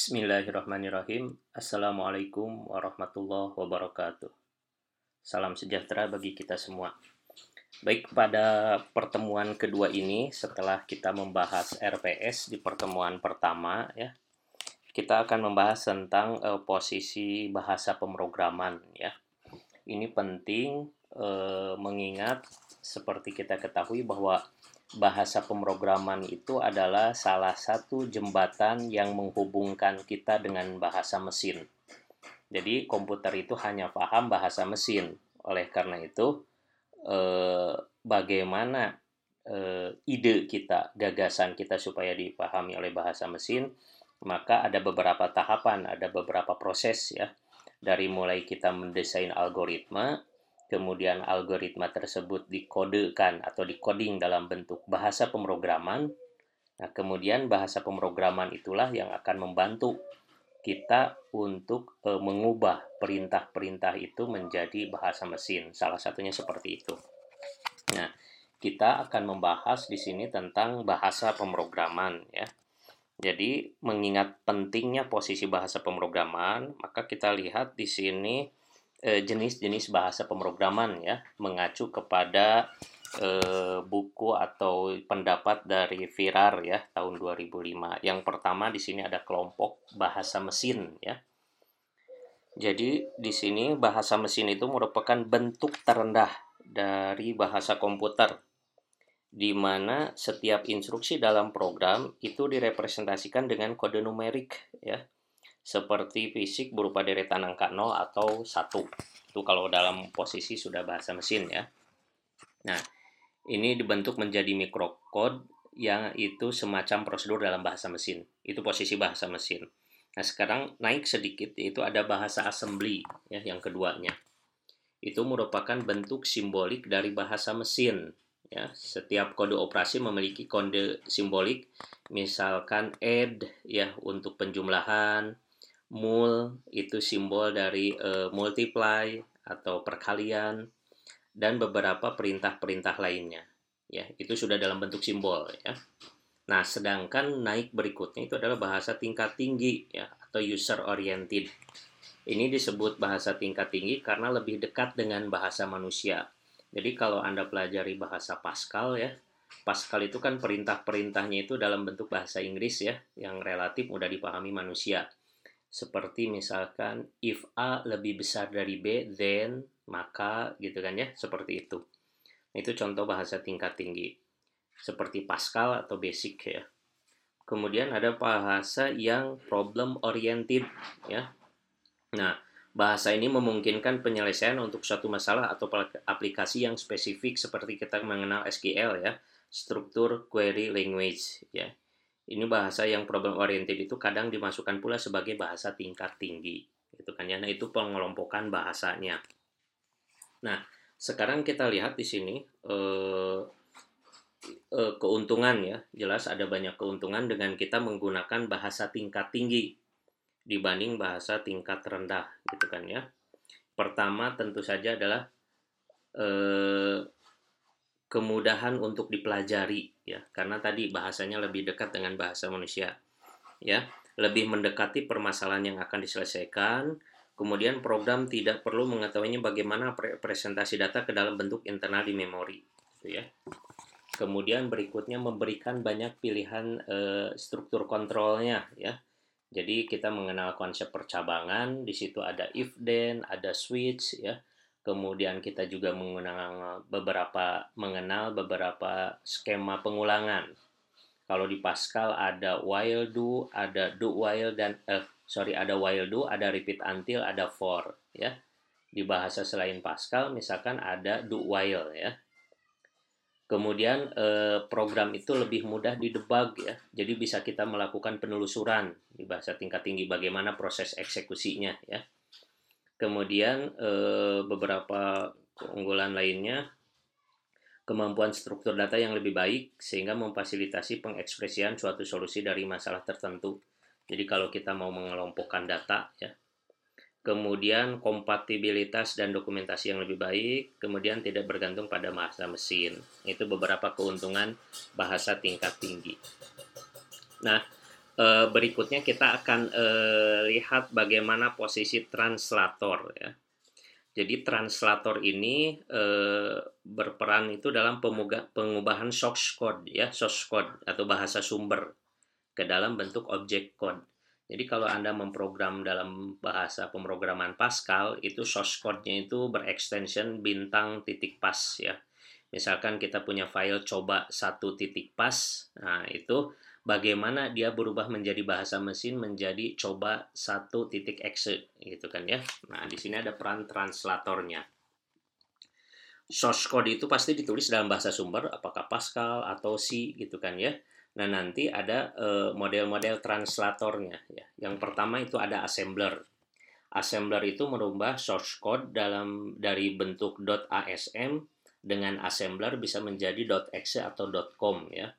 Bismillahirrahmanirrahim. Assalamualaikum warahmatullahi wabarakatuh. Salam sejahtera bagi kita semua. Baik, pada pertemuan kedua ini setelah kita membahas RPS di pertemuan pertama ya, kita akan membahas tentang uh, posisi bahasa pemrograman ya. Ini penting uh, mengingat seperti kita ketahui bahwa bahasa pemrograman itu adalah salah satu jembatan yang menghubungkan kita dengan bahasa mesin. Jadi komputer itu hanya paham bahasa mesin. Oleh karena itu, eh, bagaimana eh, ide kita, gagasan kita supaya dipahami oleh bahasa mesin, maka ada beberapa tahapan, ada beberapa proses ya. Dari mulai kita mendesain algoritma, kemudian algoritma tersebut dikodekan atau dikoding dalam bentuk bahasa pemrograman. Nah, kemudian bahasa pemrograman itulah yang akan membantu kita untuk e, mengubah perintah-perintah itu menjadi bahasa mesin. Salah satunya seperti itu. Nah, kita akan membahas di sini tentang bahasa pemrograman ya. Jadi, mengingat pentingnya posisi bahasa pemrograman, maka kita lihat di sini jenis-jenis bahasa pemrograman ya mengacu kepada eh, buku atau pendapat dari Virar ya tahun 2005. Yang pertama di sini ada kelompok bahasa mesin ya. Jadi di sini bahasa mesin itu merupakan bentuk terendah dari bahasa komputer di mana setiap instruksi dalam program itu direpresentasikan dengan kode numerik ya seperti fisik berupa deretan angka 0 atau 1. Itu kalau dalam posisi sudah bahasa mesin ya. Nah, ini dibentuk menjadi mikrokode yang itu semacam prosedur dalam bahasa mesin. Itu posisi bahasa mesin. Nah, sekarang naik sedikit yaitu ada bahasa assembly ya yang keduanya. Itu merupakan bentuk simbolik dari bahasa mesin ya. Setiap kode operasi memiliki kode simbolik misalkan add ya untuk penjumlahan, mul itu simbol dari uh, multiply atau perkalian dan beberapa perintah-perintah lainnya ya. Itu sudah dalam bentuk simbol ya. Nah sedangkan naik berikutnya itu adalah bahasa tingkat tinggi ya atau user oriented. Ini disebut bahasa tingkat tinggi karena lebih dekat dengan bahasa manusia. Jadi kalau anda pelajari bahasa Pascal ya Pascal itu kan perintah-perintahnya itu dalam bentuk bahasa Inggris ya yang relatif mudah dipahami manusia seperti misalkan if A lebih besar dari B then maka gitu kan ya seperti itu. Itu contoh bahasa tingkat tinggi. Seperti Pascal atau basic ya. Kemudian ada bahasa yang problem oriented ya. Nah bahasa ini memungkinkan penyelesaian untuk suatu masalah atau aplikasi yang spesifik seperti kita mengenal SQL ya. Struktur query language ya ini bahasa yang problem oriented itu kadang dimasukkan pula sebagai bahasa tingkat tinggi gitu kan ya. Nah itu pengelompokan bahasanya. Nah sekarang kita lihat di sini eh, eh, keuntungan ya. Jelas ada banyak keuntungan dengan kita menggunakan bahasa tingkat tinggi dibanding bahasa tingkat rendah gitu kan ya. Pertama tentu saja adalah eh, kemudahan untuk dipelajari ya. Karena tadi bahasanya lebih dekat dengan bahasa manusia ya. Lebih mendekati permasalahan yang akan diselesaikan. Kemudian program tidak perlu mengetahuinya bagaimana presentasi data ke dalam bentuk internal di memori gitu ya. Kemudian berikutnya memberikan banyak pilihan e, struktur kontrolnya ya. Jadi kita mengenal konsep percabangan di situ ada if then ada switch ya kemudian kita juga mengenal beberapa mengenal beberapa skema pengulangan. Kalau di Pascal ada while do, ada do while dan eh, sorry ada while do, ada repeat until, ada for ya. Di bahasa selain Pascal misalkan ada do while ya. Kemudian eh, program itu lebih mudah didebug ya. Jadi bisa kita melakukan penelusuran di bahasa tingkat tinggi bagaimana proses eksekusinya ya Kemudian eh, beberapa keunggulan lainnya kemampuan struktur data yang lebih baik sehingga memfasilitasi pengekspresian suatu solusi dari masalah tertentu. Jadi kalau kita mau mengelompokkan data ya. Kemudian kompatibilitas dan dokumentasi yang lebih baik, kemudian tidak bergantung pada bahasa mesin. Itu beberapa keuntungan bahasa tingkat tinggi. Nah, uh, berikutnya kita akan uh, lihat bagaimana posisi translator ya. Jadi translator ini uh, berperan itu dalam pengubahan source code ya, source code atau bahasa sumber ke dalam bentuk objek code. Jadi kalau Anda memprogram dalam bahasa pemrograman Pascal, itu source code-nya itu berekstension bintang titik pas ya. Misalkan kita punya file coba satu titik pas, nah itu bagaimana dia berubah menjadi bahasa mesin menjadi coba satu titik exe gitu kan ya. Nah di sini ada peran translatornya. Source code itu pasti ditulis dalam bahasa sumber, apakah Pascal atau C gitu kan ya. Nah, nanti ada eh, model-model uh, translatornya ya. Yang pertama itu ada assembler. Assembler itu merubah source code dalam dari bentuk .asm dengan assembler bisa menjadi .exe atau .com ya.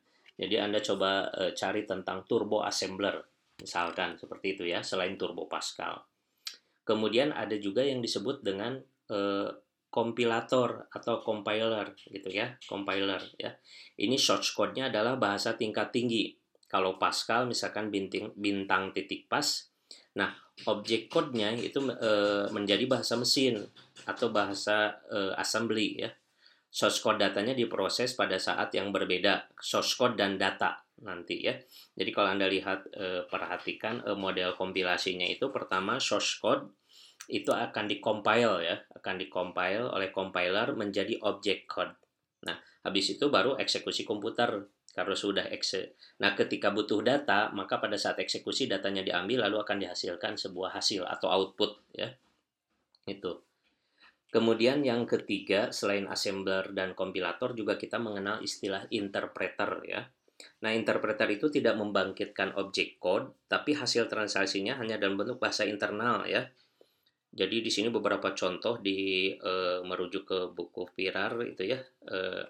Jadi Anda coba uh, cari tentang turbo assembler misalkan seperti itu ya, selain turbo Pascal. Kemudian ada juga yang disebut dengan uh, kompilator atau compiler gitu ya, compiler ya. Ini source code-nya adalah bahasa tingkat tinggi. Kalau Pascal misalkan bintang, bintang titik pas, nah objek code-nya itu e, menjadi bahasa mesin atau bahasa e, assembly ya. Source code datanya diproses pada saat yang berbeda, source code dan data nanti ya. Jadi kalau Anda lihat e, perhatikan e, model kompilasinya itu pertama source code itu akan dikompil ya, akan dikompil oleh compiler menjadi object code. Nah, habis itu baru eksekusi komputer kalau sudah ekse. Nah, ketika butuh data, maka pada saat eksekusi datanya diambil lalu akan dihasilkan sebuah hasil atau output ya. Itu. Kemudian yang ketiga, selain assembler dan kompilator juga kita mengenal istilah interpreter ya. Nah, interpreter itu tidak membangkitkan objek code, tapi hasil transaksinya hanya dalam bentuk bahasa internal ya. Jadi di sini beberapa contoh di uh, merujuk ke buku Pirar itu ya. Uh,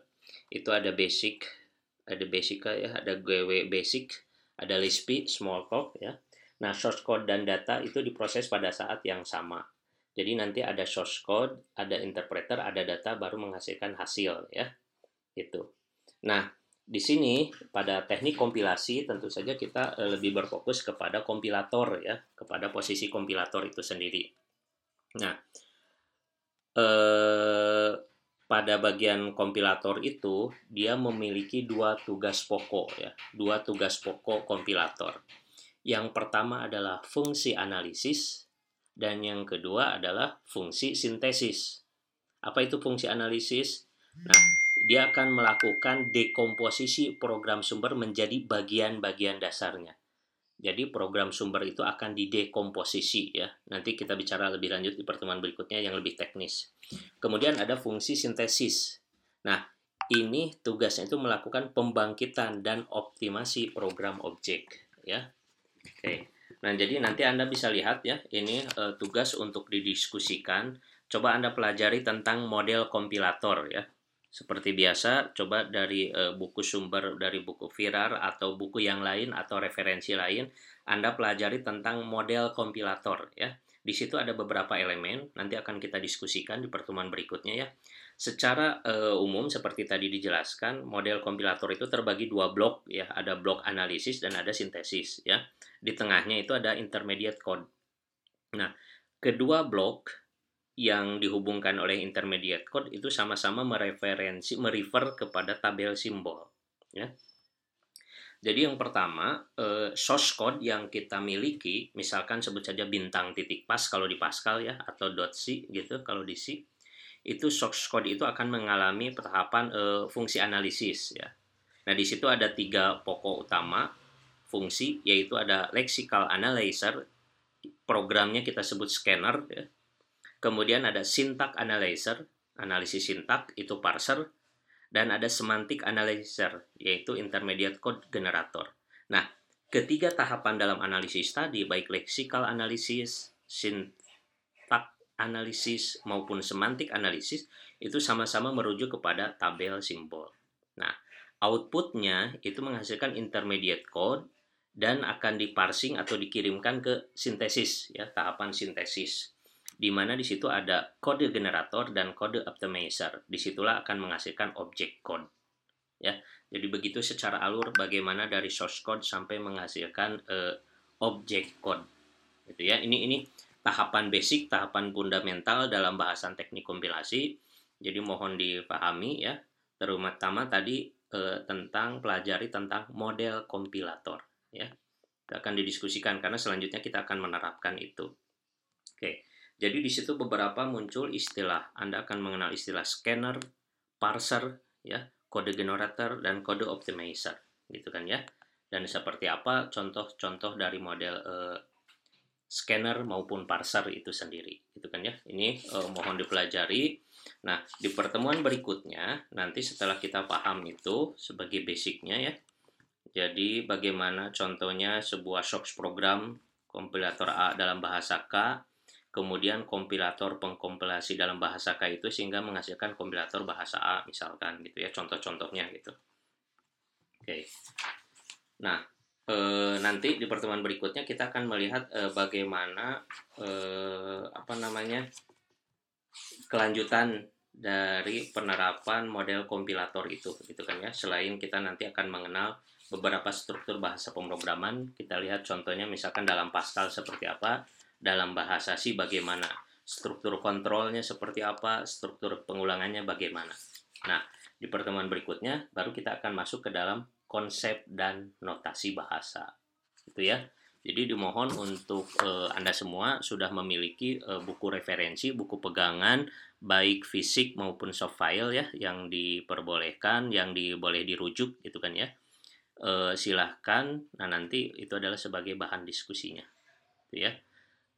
itu ada basic, ada basic ya, ada GW basic, ada Lisp small talk ya. Nah, source code dan data itu diproses pada saat yang sama. Jadi nanti ada source code, ada interpreter, ada data baru menghasilkan hasil ya. Itu. Nah, di sini pada teknik kompilasi tentu saja kita eh, lebih berfokus kepada kompilator ya, kepada posisi kompilator itu sendiri. Nah, eh, pada bagian kompilator itu dia memiliki dua tugas pokok ya, dua tugas pokok kompilator. Yang pertama adalah fungsi analisis dan yang kedua adalah fungsi sintesis. Apa itu fungsi analisis? Nah, dia akan melakukan dekomposisi program sumber menjadi bagian-bagian dasarnya. Jadi program sumber itu akan didekomposisi ya. Nanti kita bicara lebih lanjut di pertemuan berikutnya yang lebih teknis. Kemudian ada fungsi sintesis. Nah, ini tugasnya itu melakukan pembangkitan dan optimasi program objek ya. Oke. Nah, jadi nanti Anda bisa lihat ya, ini uh, tugas untuk didiskusikan. Coba Anda pelajari tentang model kompilator ya. Seperti biasa, coba dari e, buku sumber dari buku Virar atau buku yang lain atau referensi lain, Anda pelajari tentang model kompilator ya. Di situ ada beberapa elemen, nanti akan kita diskusikan di pertemuan berikutnya ya. Secara e, umum seperti tadi dijelaskan, model kompilator itu terbagi dua blok ya, ada blok analisis dan ada sintesis ya. Di tengahnya itu ada intermediate code. Nah, kedua blok yang dihubungkan oleh intermediate code itu sama-sama mereferensi merefer kepada tabel simbol ya. Jadi yang pertama eh, source code yang kita miliki misalkan sebut saja bintang titik pas kalau di Pascal ya atau .c gitu kalau di C itu source code itu akan mengalami tahapan eh, fungsi analisis ya. Nah di situ ada tiga pokok utama fungsi yaitu ada lexical analyzer programnya kita sebut scanner ya Kemudian ada syntax analyzer, analisis sintak itu parser, dan ada semantic analyzer, yaitu intermediate code generator. Nah, ketiga tahapan dalam analisis tadi, baik lexical analysis, syntax analysis, maupun semantic analysis, itu sama-sama merujuk kepada tabel simbol. Nah, outputnya itu menghasilkan intermediate code dan akan diparsing atau dikirimkan ke sintesis, ya tahapan sintesis di mana di situ ada kode generator dan kode optimizer. Di situlah akan menghasilkan objek code. ya. Jadi begitu secara alur bagaimana dari source code sampai menghasilkan uh, object code. Gitu ya. Ini ini tahapan basic, tahapan fundamental dalam bahasan teknik kompilasi. Jadi mohon dipahami ya. Terutama tadi uh, tentang pelajari tentang model kompilator ya. Akan didiskusikan karena selanjutnya kita akan menerapkan itu. Oke. Jadi di situ beberapa muncul istilah. Anda akan mengenal istilah scanner, parser, ya, kode generator dan kode optimizer gitu kan ya. Dan seperti apa contoh-contoh dari model uh, scanner maupun parser itu sendiri gitu kan ya. Ini uh, mohon dipelajari. Nah di pertemuan berikutnya nanti setelah kita paham itu sebagai basicnya ya. Jadi bagaimana contohnya sebuah shocks program kompilator A dalam bahasa K kemudian kompilator pengkompilasi dalam bahasa K itu sehingga menghasilkan kompilator bahasa A misalkan gitu ya contoh-contohnya gitu. Oke. Nah, e, nanti di pertemuan berikutnya kita akan melihat e, bagaimana e, apa namanya kelanjutan dari penerapan model kompilator itu gitu kan ya. Selain kita nanti akan mengenal beberapa struktur bahasa pemrograman, kita lihat contohnya misalkan dalam Pascal seperti apa, dalam bahasa C bagaimana, struktur kontrolnya seperti apa, struktur pengulangannya bagaimana. Nah, di pertemuan berikutnya baru kita akan masuk ke dalam konsep dan notasi bahasa. Itu ya. Jadi dimohon untuk uh, Anda semua sudah memiliki uh, buku referensi, buku pegangan baik fisik maupun soft file ya yang diperbolehkan, yang diboleh dirujuk gitu kan ya. Uh, silahkan, nah nanti itu adalah sebagai bahan diskusinya. Itu ya.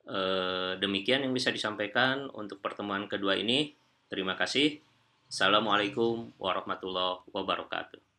Eh, demikian yang bisa disampaikan untuk pertemuan kedua ini. Terima kasih. Assalamualaikum warahmatullahi wabarakatuh.